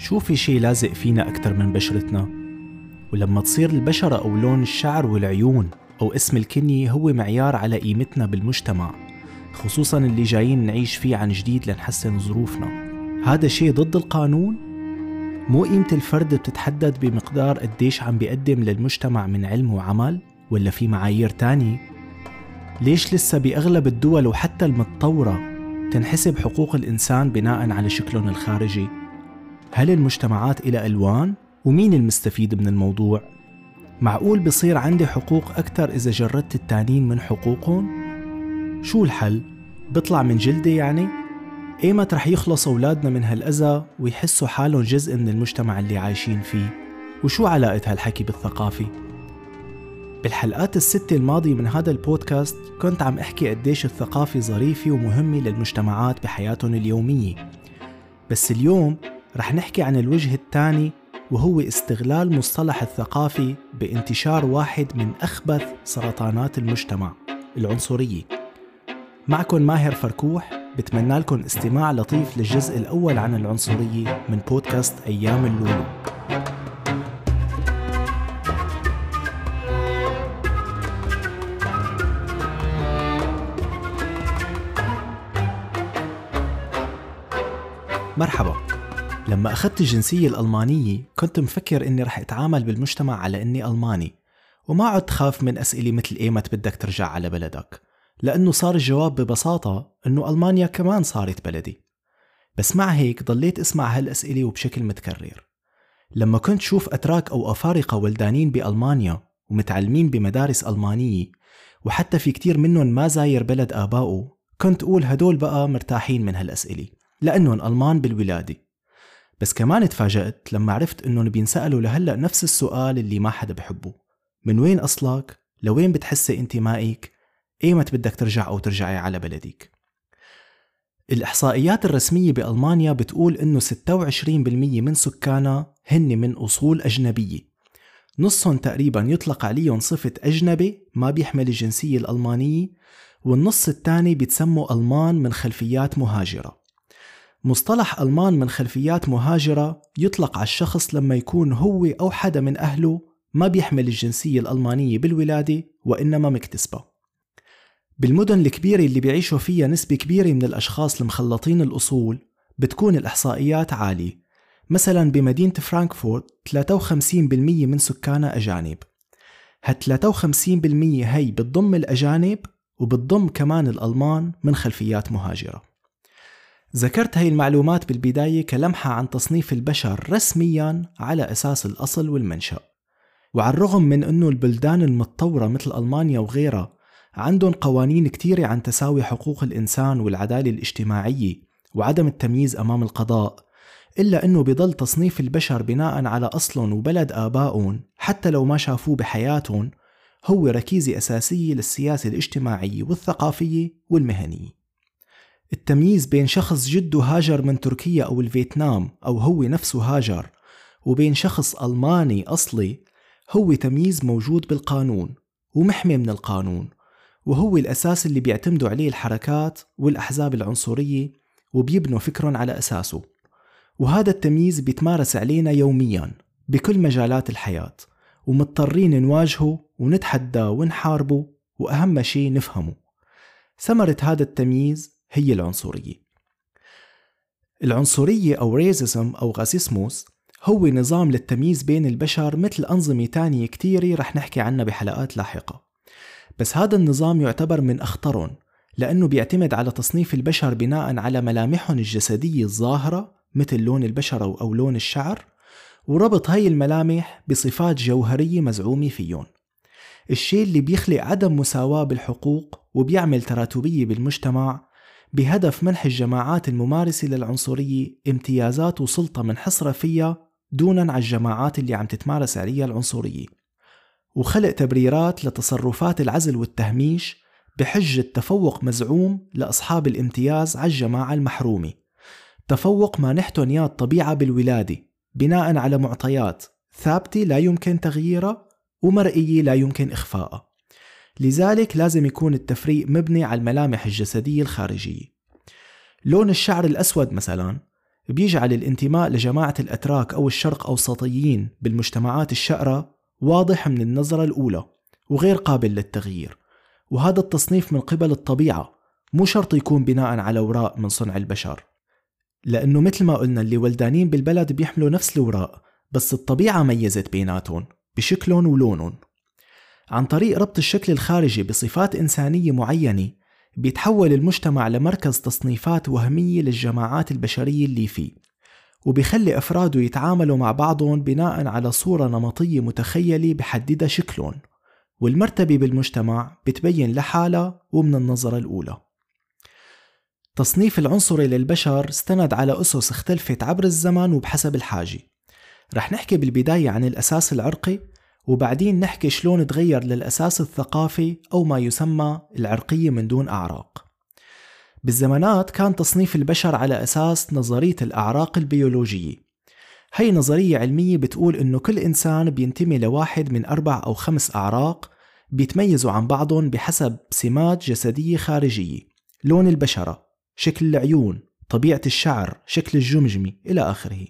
شو في شي لازق فينا أكتر من بشرتنا؟ ولما تصير البشرة أو لون الشعر والعيون أو اسم الكنية هو معيار على قيمتنا بالمجتمع خصوصا اللي جايين نعيش فيه عن جديد لنحسن ظروفنا هذا شيء ضد القانون؟ مو قيمة الفرد بتتحدد بمقدار قديش عم بيقدم للمجتمع من علم وعمل؟ ولا في معايير تانية؟ ليش لسه بأغلب الدول وحتى المتطورة تنحسب حقوق الإنسان بناء على شكلهم الخارجي؟ هل المجتمعات إلى ألوان؟ ومين المستفيد من الموضوع؟ معقول بصير عندي حقوق أكثر إذا جردت التانين من حقوقهم؟ شو الحل؟ بطلع من جلدي يعني؟ إيمت رح يخلص أولادنا من هالأذى ويحسوا حالهم جزء من المجتمع اللي عايشين فيه؟ وشو علاقة هالحكي بالثقافة؟ بالحلقات الستة الماضية من هذا البودكاست كنت عم أحكي قديش الثقافة ظريفة ومهمة للمجتمعات بحياتهم اليومية بس اليوم رح نحكي عن الوجه الثاني وهو استغلال مصطلح الثقافي بانتشار واحد من أخبث سرطانات المجتمع العنصرية. معكم ماهر فركوح بتمنى لكم استماع لطيف للجزء الأول عن العنصرية من بودكاست أيام اللولو. مرحبا. لما أخذت الجنسية الألمانية كنت مفكر إني رح أتعامل بالمجتمع على إني ألماني وما عدت خاف من أسئلة مثل إيمت بدك ترجع على بلدك لأنه صار الجواب ببساطة إنه ألمانيا كمان صارت بلدي. بس مع هيك ضليت أسمع هالأسئلة وبشكل متكرر. لما كنت شوف أتراك أو أفارقة ولدانين بألمانيا ومتعلمين بمدارس ألمانية وحتى في كتير منهم ما زاير بلد آبائه كنت أقول هدول بقى مرتاحين من هالأسئلة لأنهم ألمان بالولادة. بس كمان تفاجأت لما عرفت إنهم بينسألوا لهلأ نفس السؤال اللي ما حدا بحبه من وين أصلك؟ لوين بتحسي انتمائك؟ أيمت بدك ترجع أو ترجعي على بلدك؟ الإحصائيات الرسمية بألمانيا بتقول إنه 26% من سكانها هن من أصول أجنبية نصهم تقريبا يطلق عليهم صفة أجنبي ما بيحمل الجنسية الألمانية والنص الثاني بيتسموا ألمان من خلفيات مهاجرة مصطلح ألمان من خلفيات مهاجرة يطلق على الشخص لما يكون هو أو حدا من أهله ما بيحمل الجنسية الألمانية بالولادة وإنما مكتسبة. بالمدن الكبيرة اللي بيعيشوا فيها نسبة كبيرة من الأشخاص المخلطين الأصول بتكون الإحصائيات عالية. مثلا بمدينة فرانكفورت 53% من سكانها أجانب. هال 53% هي بتضم الأجانب وبتضم كمان الألمان من خلفيات مهاجرة. ذكرت هاي المعلومات بالبداية كلمحة عن تصنيف البشر رسميا على أساس الأصل والمنشأ. وعلى الرغم من أنه البلدان المتطورة مثل ألمانيا وغيرها عندهم قوانين كتيرة عن تساوي حقوق الإنسان والعدالة الاجتماعية وعدم التمييز أمام القضاء إلا أنه بضل تصنيف البشر بناء على أصلهم وبلد آبائهم حتى لو ما شافوه بحياتهم هو ركيزة أساسية للسياسة الاجتماعية والثقافية والمهنية. التمييز بين شخص جده هاجر من تركيا أو الفيتنام أو هو نفسه هاجر وبين شخص ألماني أصلي هو تمييز موجود بالقانون ومحمي من القانون وهو الأساس اللي بيعتمدوا عليه الحركات والأحزاب العنصرية وبيبنوا فكرهم على أساسه. وهذا التمييز بيتمارس علينا يوميا بكل مجالات الحياة ومضطرين نواجهه ونتحداه ونحاربه وأهم شيء نفهمه. ثمرة هذا التمييز هي العنصرية. العنصرية أو ريزيزم أو غاسيسموس هو نظام للتمييز بين البشر مثل أنظمة تانية كتيرة رح نحكي عنها بحلقات لاحقة. بس هذا النظام يعتبر من أخطرهم لأنه بيعتمد على تصنيف البشر بناء على ملامحهم الجسدية الظاهرة مثل لون البشرة أو لون الشعر وربط هاي الملامح بصفات جوهرية مزعومة فيهم. الشيء اللي بيخلق عدم مساواة بالحقوق وبيعمل تراتبية بالمجتمع بهدف منح الجماعات الممارسة للعنصرية امتيازات وسلطة منحصرة فيها دونا عن الجماعات اللي عم تتمارس عليها العنصرية. وخلق تبريرات لتصرفات العزل والتهميش بحجة تفوق مزعوم لأصحاب الامتياز على الجماعة المحرومة. تفوق ما نحتن يا الطبيعة بالولادة بناء على معطيات ثابتة لا يمكن تغييرها ومرئية لا يمكن إخفائها لذلك لازم يكون التفريق مبني على الملامح الجسدية الخارجية. لون الشعر الأسود مثلا بيجعل الانتماء لجماعة الأتراك أو الشرق أوسطيين بالمجتمعات الشقرة واضح من النظرة الأولى وغير قابل للتغيير. وهذا التصنيف من قبل الطبيعة مو شرط يكون بناء على وراء من صنع البشر. لأنه مثل ما قلنا اللي ولدانين بالبلد بيحملوا نفس الوراء بس الطبيعة ميزت بيناتهم بشكلهم ولونهم. عن طريق ربط الشكل الخارجي بصفات إنسانية معينة بيتحول المجتمع لمركز تصنيفات وهمية للجماعات البشرية اللي فيه وبيخلي أفراده يتعاملوا مع بعضهم بناء على صورة نمطية متخيلة بحددها شكلهم والمرتبة بالمجتمع بتبين لحالها ومن النظرة الأولى. تصنيف العنصري للبشر استند على أسس اختلفت عبر الزمن وبحسب الحاجة. رح نحكي بالبداية عن الأساس العرقي وبعدين نحكي شلون تغير للأساس الثقافي أو ما يسمى العرقية من دون أعراق. بالزمانات كان تصنيف البشر على أساس نظرية الأعراق البيولوجية. هي نظرية علمية بتقول إنه كل إنسان بينتمي لواحد من أربع أو خمس أعراق بيتميزوا عن بعضهم بحسب سمات جسدية خارجية. لون البشرة شكل العيون طبيعة الشعر شكل الجمجمة إلى آخره.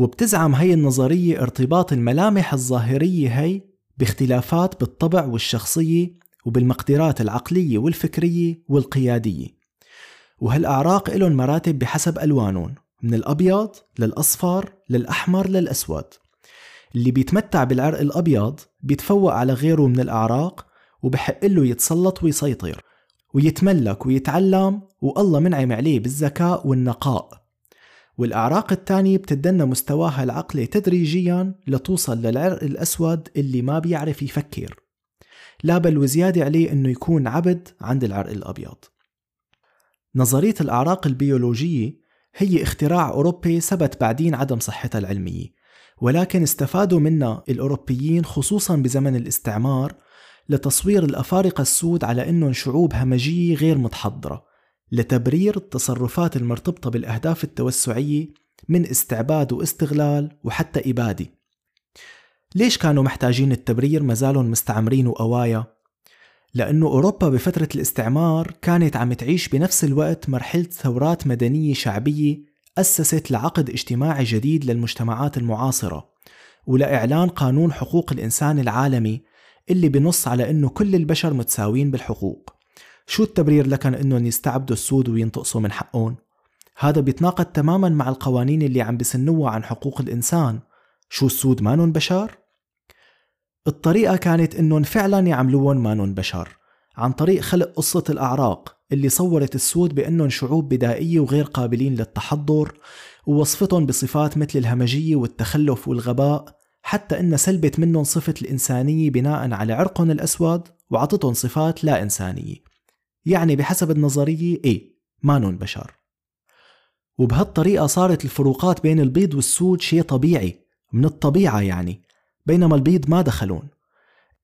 وبتزعم هي النظرية ارتباط الملامح الظاهرية هي باختلافات بالطبع والشخصية وبالمقدرات العقلية والفكرية والقيادية. وهالأعراق إلهم مراتب بحسب ألوانهم من الأبيض للأصفر للأحمر للأسود. اللي بيتمتع بالعرق الأبيض بيتفوق على غيره من الأعراق وبحق له يتسلط ويسيطر ويتملك ويتعلم والله منعم عليه بالذكاء والنقاء. والأعراق الثانية بتدنى مستواها العقلي تدريجيا لتوصل للعرق الأسود اللي ما بيعرف يفكر. لا بل وزيادة عليه أنه يكون عبد عند العرق الأبيض. نظرية الأعراق البيولوجية هي اختراع أوروبي ثبت بعدين عدم صحتها العلمية ولكن استفادوا منها الأوروبيين خصوصا بزمن الاستعمار لتصوير الأفارقة السود على أنهم شعوب همجية غير متحضرة. لتبرير التصرفات المرتبطة بالأهداف التوسعية من استعباد واستغلال وحتى إبادة ليش كانوا محتاجين التبرير مازالهم مستعمرين وقوايا؟ لأنه أوروبا بفترة الاستعمار كانت عم تعيش بنفس الوقت مرحلة ثورات مدنية شعبية أسست لعقد اجتماعي جديد للمجتمعات المعاصرة ولإعلان قانون حقوق الإنسان العالمي اللي بنص على أنه كل البشر متساويين بالحقوق شو التبرير لكن أنهم يستعبدوا السود وينتقصوا من حقهم؟ هذا بيتناقض تماما مع القوانين اللي عم بسنوها عن حقوق الإنسان شو السود مانن بشر؟ الطريقة كانت إنهم فعلا يعملوهم مانن بشر عن طريق خلق قصة الأعراق اللي صورت السود بأنهم شعوب بدائية وغير قابلين للتحضر ووصفتهم بصفات مثل الهمجية والتخلف والغباء حتى إن سلبت منهم صفة الإنسانية بناء على عرقهم الأسود وعطتهم صفات لا إنسانية يعني بحسب النظرية إيه؟ مانن بشر. وبهالطريقة صارت الفروقات بين البيض والسود شيء طبيعي من الطبيعة يعني بينما البيض ما دخلون.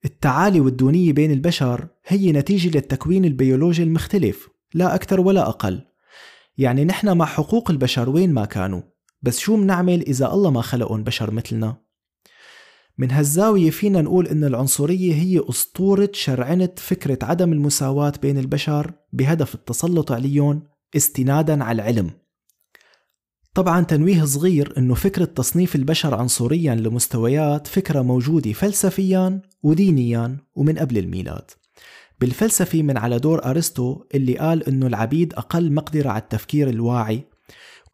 التعالي والدونية بين البشر هي نتيجة للتكوين البيولوجي المختلف لا أكثر ولا أقل. يعني نحن مع حقوق البشر وين ما كانوا بس شو منعمل إذا الله ما خلقهم بشر مثلنا؟ من هالزاوية فينا نقول إن العنصرية هي أسطورة شرعنة فكرة عدم المساواة بين البشر بهدف التسلط عليهم استنادا على العلم. طبعا تنويه صغير إنه فكرة تصنيف البشر عنصريا لمستويات فكرة موجودة فلسفيا ودينيا ومن قبل الميلاد. بالفلسفي من على دور أرسطو اللي قال إنه العبيد أقل مقدرة على التفكير الواعي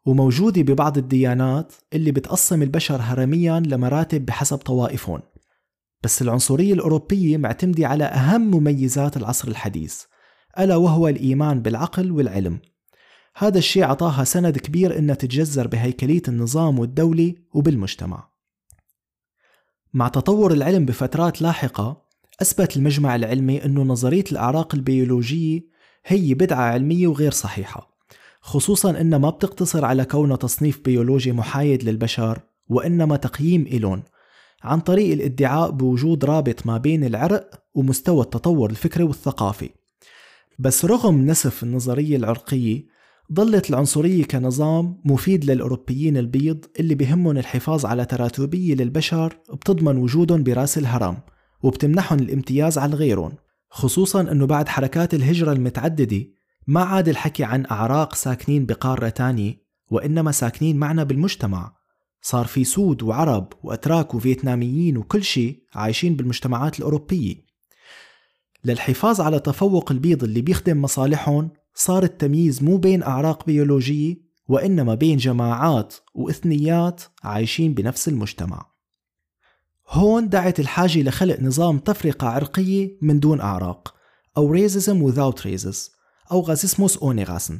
وموجودة ببعض الديانات اللي بتقسم البشر هرميا لمراتب بحسب طوائفهم. بس العنصرية الأوروبية معتمدة على أهم مميزات العصر الحديث ألا وهو الإيمان بالعقل والعلم. هذا الشيء عطاها سند كبير إنها تتجذر بهيكلية النظام والدولة وبالمجتمع. مع تطور العلم بفترات لاحقة أثبت المجمع العلمي أنه نظرية الأعراق البيولوجية هي بدعة علمية وغير صحيحة. خصوصا أنها ما بتقتصر على كونها تصنيف بيولوجي محايد للبشر وإنما تقييم إلون عن طريق الادعاء بوجود رابط ما بين العرق ومستوى التطور الفكري والثقافي. بس رغم نسف النظرية العرقية ظلت العنصرية كنظام مفيد للأوروبيين البيض اللي بهمهم الحفاظ على تراتبية للبشر بتضمن وجودهم براس الهرم وبتمنحهم الامتياز على غيرهم خصوصا أنه بعد حركات الهجرة المتعددة ما عاد الحكي عن أعراق ساكنين بقارة تانية وإنما ساكنين معنا بالمجتمع. صار في سود وعرب وأتراك وفيتناميين وكل شيء عايشين بالمجتمعات الأوروبية. للحفاظ على تفوق البيض اللي بيخدم مصالحهم صار التمييز مو بين أعراق بيولوجية وإنما بين جماعات وإثنيات عايشين بنفس المجتمع. هون دعت الحاجة لخلق نظام تفرقة عرقية من دون أعراق أو racism without races أو غازيسموس أونيغاسن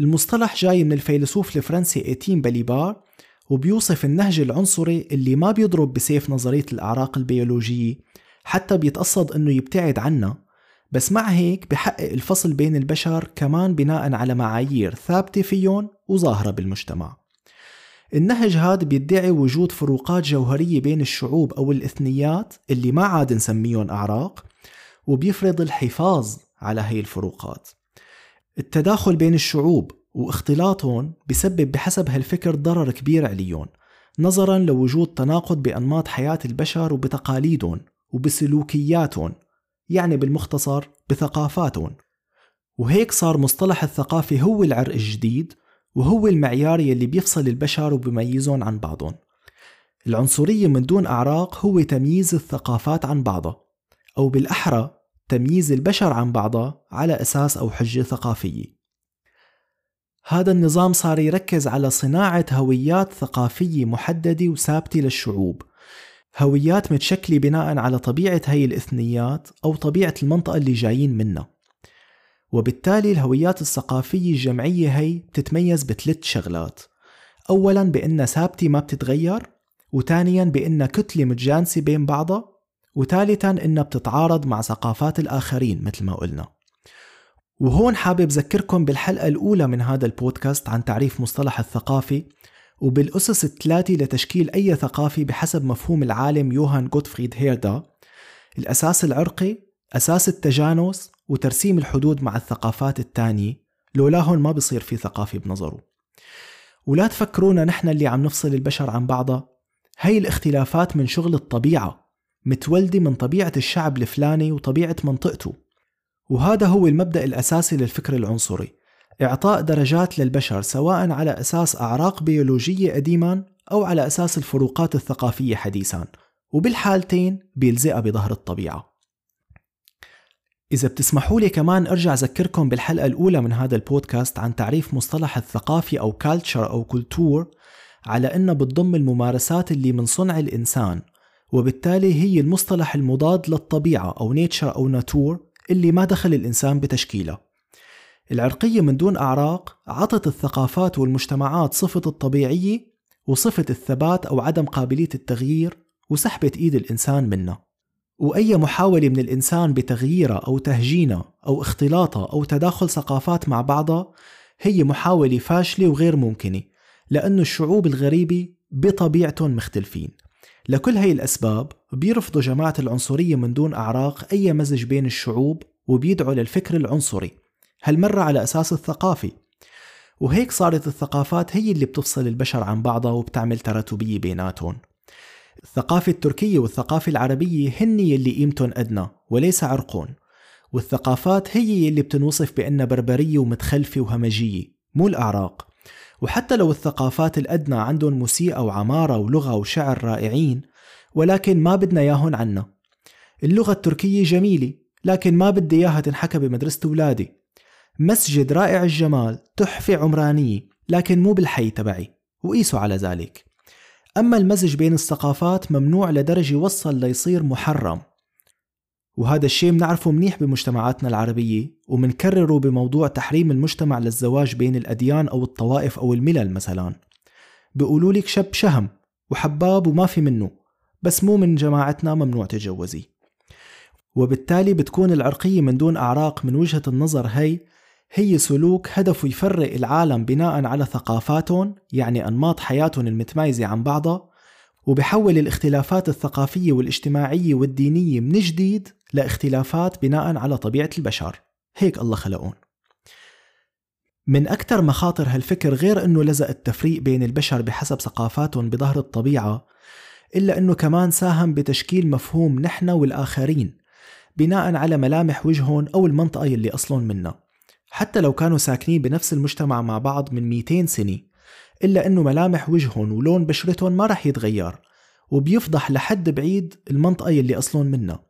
المصطلح جاي من الفيلسوف الفرنسي إيتين باليبار وبيوصف النهج العنصري اللي ما بيضرب بسيف نظرية الأعراق البيولوجية حتى بيتقصد أنه يبتعد عنا بس مع هيك بحقق الفصل بين البشر كمان بناء على معايير ثابتة فيهم وظاهرة بالمجتمع. النهج هذا بيدعي وجود فروقات جوهرية بين الشعوب أو الإثنيات اللي ما عاد نسميهم أعراق وبيفرض الحفاظ على هي الفروقات. التداخل بين الشعوب واختلاطهم بسبب بحسب هالفكر ضرر كبير عليهم نظرا لوجود تناقض بأنماط حياة البشر وبتقاليدهم وبسلوكياتهم يعني بالمختصر بثقافاتهم. وهيك صار مصطلح الثقافة هو العرق الجديد وهو المعيار يلي بيفصل البشر وبيميزهم عن بعضهم. العنصرية من دون أعراق هو تمييز الثقافات عن بعضها أو بالأحرى تمييز البشر عن بعضها على أساس أو حجة ثقافية. هذا النظام صار يركز على صناعة هويات ثقافية محددة وثابتة للشعوب. هويات متشكلة بناء على طبيعة هي الإثنيات أو طبيعة المنطقة اللي جايين منها. وبالتالي الهويات الثقافية الجمعية هي بتتميز بثلاث شغلات. أولا بأنها ثابتة ما بتتغير وثانيا بأنها كتلة متجانسة بين بعضها وثالثا أنها بتتعارض مع ثقافات الآخرين مثل ما قلنا. وهون حابب ذكركم بالحلقة الأولى من هذا البودكاست عن تعريف مصطلح الثقافة وبالأسس الثلاثة لتشكيل أي ثقافة بحسب مفهوم العالم يوهان جوتفريد هيردا. الأساس العرقي أساس التجانس وترسيم الحدود مع الثقافات التانية لولاهن ما بصير في ثقافة بنظره. ولا تفكرونا نحن اللي عم نفصل البشر عن بعضها. هي الاختلافات من شغل الطبيعة. متولدة من طبيعة الشعب الفلاني وطبيعة منطقته. وهذا هو المبدأ الأساسي للفكر العنصري. إعطاء درجات للبشر سواء على أساس أعراق بيولوجية قديما أو على أساس الفروقات الثقافية حديثا. وبالحالتين بيلزقها بظهر الطبيعة. إذا بتسمحوا لي كمان أرجع أذكركم بالحلقة الأولى من هذا البودكاست عن تعريف مصطلح الثقافي أو culture أو Kultur على أنه بتضم الممارسات اللي من صنع الإنسان. وبالتالي هي المصطلح المضاد للطبيعة أو nature أو Natur اللي ما دخل الإنسان بتشكيله. العرقية من دون أعراق عطت الثقافات والمجتمعات صفة الطبيعية وصفة الثبات أو عدم قابلية التغيير وسحبت إيد الإنسان منها وأي محاولة من الإنسان بتغييرها أو تهجينها أو اختلاطها أو تداخل ثقافات مع بعضها هي محاولة فاشلة وغير ممكنة لأن الشعوب الغريبة بطبيعتهم مختلفين. لكل هي الأسباب بيرفضوا جماعة العنصرية من دون أعراق أي مزج بين الشعوب وبيدعوا للفكر العنصري هالمرة على أساس الثقافي. وهيك صارت الثقافات هي اللي بتفصل البشر عن بعضها وبتعمل تراتبية بيناتهم. الثقافة التركية والثقافة العربية هن يلي قيمتهم أدنى وليس عرقون والثقافات هي يلي بتنوصف بأنها بربرية ومتخلفة وهمجية مو الأعراق. وحتى لو الثقافات الأدنى عندهم موسيقى وعمارة ولغة وشعر رائعين ولكن ما بدنا ياهن عنا. اللغة التركية جميلة لكن ما بدي إياها تنحكى بمدرسة أولادي. مسجد رائع الجمال تحفة عمرانية لكن مو بالحي تبعي وقيسوا على ذلك. أما المزج بين الثقافات ممنوع لدرجة وصل ليصير محرم. وهذا الشيء بنعرفه منيح بمجتمعاتنا العربية ومنكرره بموضوع تحريم المجتمع للزواج بين الأديان أو الطوائف أو الملل مثلا. بيقولوا لك شب شهم وحباب وما في منه بس مو من جماعتنا ممنوع تتجوزي وبالتالي بتكون العرقية من دون أعراق من وجهة النظر هي هي سلوك هدفه يفرق العالم بناء على ثقافاتهم يعني أنماط حياتهم المتميزة عن بعضها وبحول الاختلافات الثقافية والاجتماعية والدينية من جديد لاختلافات بناء على طبيعة البشر. هيك الله خلقون من أكثر مخاطر هالفكر غير أنه لزق التفريق بين البشر بحسب ثقافاتهم بظهر الطبيعة إلا أنه كمان ساهم بتشكيل مفهوم نحن والآخرين بناء على ملامح وجههم أو المنطقة يلي أصلهم منا حتى لو كانوا ساكنين بنفس المجتمع مع بعض من 200 سنة إلا أنه ملامح وجههم ولون بشرتهم ما رح يتغير وبيفضح لحد بعيد المنطقة يلي أصلهم منها.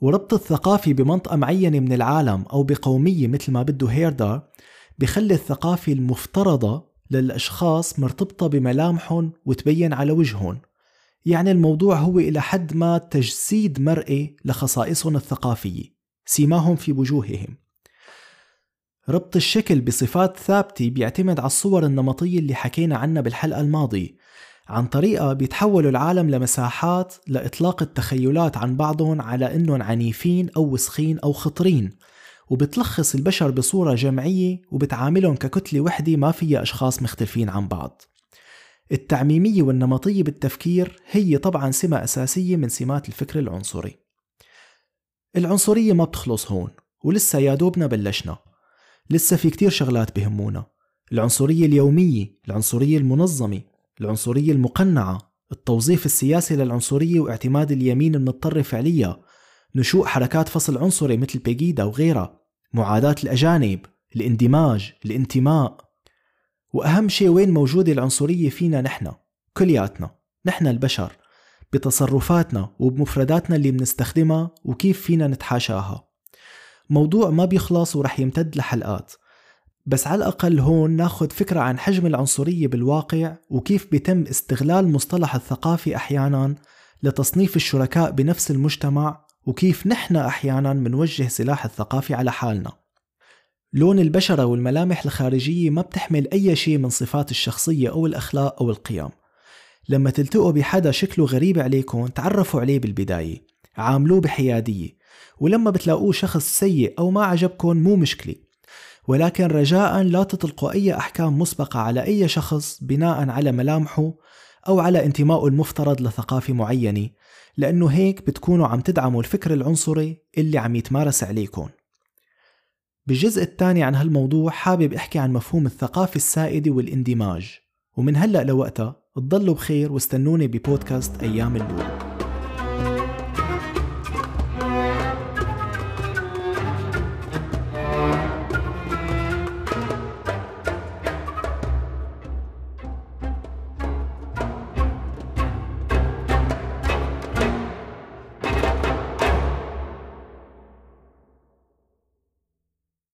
وربط الثقافي بمنطقة معينة من العالم أو بقومية مثل ما بده هيردار بخلي الثقافة المفترضة للأشخاص مرتبطة بملامحهم وتبين على وجههم. يعني الموضوع هو إلى حد ما تجسيد مرئي لخصائصهم الثقافية سيماهم في وجوههم. ربط الشكل بصفات ثابتة بيعتمد على الصور النمطية اللي حكينا عنها بالحلقة الماضية. عن طريقة بيتحولوا العالم لمساحات لإطلاق التخيلات عن بعضهم على إنهم عنيفين أو وسخين أو خطرين. وبتلخص البشر بصورة جمعية وبتعاملهم ككتلة وحدة ما فيها أشخاص مختلفين عن بعض. التعميمية والنمطية بالتفكير هي طبعا سمة أساسية من سمات الفكر العنصري. العنصرية ما بتخلص هون ولسه يا دوبنا بلشنا. لسه في كتير شغلات بهمونا. العنصرية اليومية العنصرية المنظمة العنصرية المقنعة التوظيف السياسي للعنصرية واعتماد اليمين المضطرف عليها نشوء حركات فصل عنصري مثل بيجيدا وغيرها معاداة الأجانب الاندماج الانتماء. وأهم شيء وين موجودة العنصرية فينا نحن؟ كلياتنا نحن البشر بتصرفاتنا وبمفرداتنا اللي بنستخدمها وكيف فينا نتحاشاها. موضوع ما بيخلص ورح يمتد لحلقات. بس على الأقل هون ناخد فكرة عن حجم العنصرية بالواقع وكيف بيتم استغلال مصطلح الثقافي أحيانا لتصنيف الشركاء بنفس المجتمع وكيف نحن أحيانا منوجه سلاح الثقافي على حالنا. لون البشرة والملامح الخارجية ما بتحمل أي شيء من صفات الشخصية أو الأخلاق أو القيم. لما تلتقوا بحدا شكله غريب عليكم تعرفوا عليه بالبداية. عاملوه بحيادية. ولما بتلاقوه شخص سيء أو ما عجبكم مو مشكلة. ولكن رجاء لا تطلقوا أي أحكام مسبقة على أي شخص بناء على ملامحه أو على انتمائه المفترض لثقافة معينة لأنه هيك بتكونوا عم تدعموا الفكر العنصري اللي عم يتمارس عليكم بالجزء الثاني عن هالموضوع حابب أحكي عن مفهوم الثقافة السائدة والاندماج ومن هلأ لوقتها تضلوا بخير واستنوني ببودكاست أيام اللولو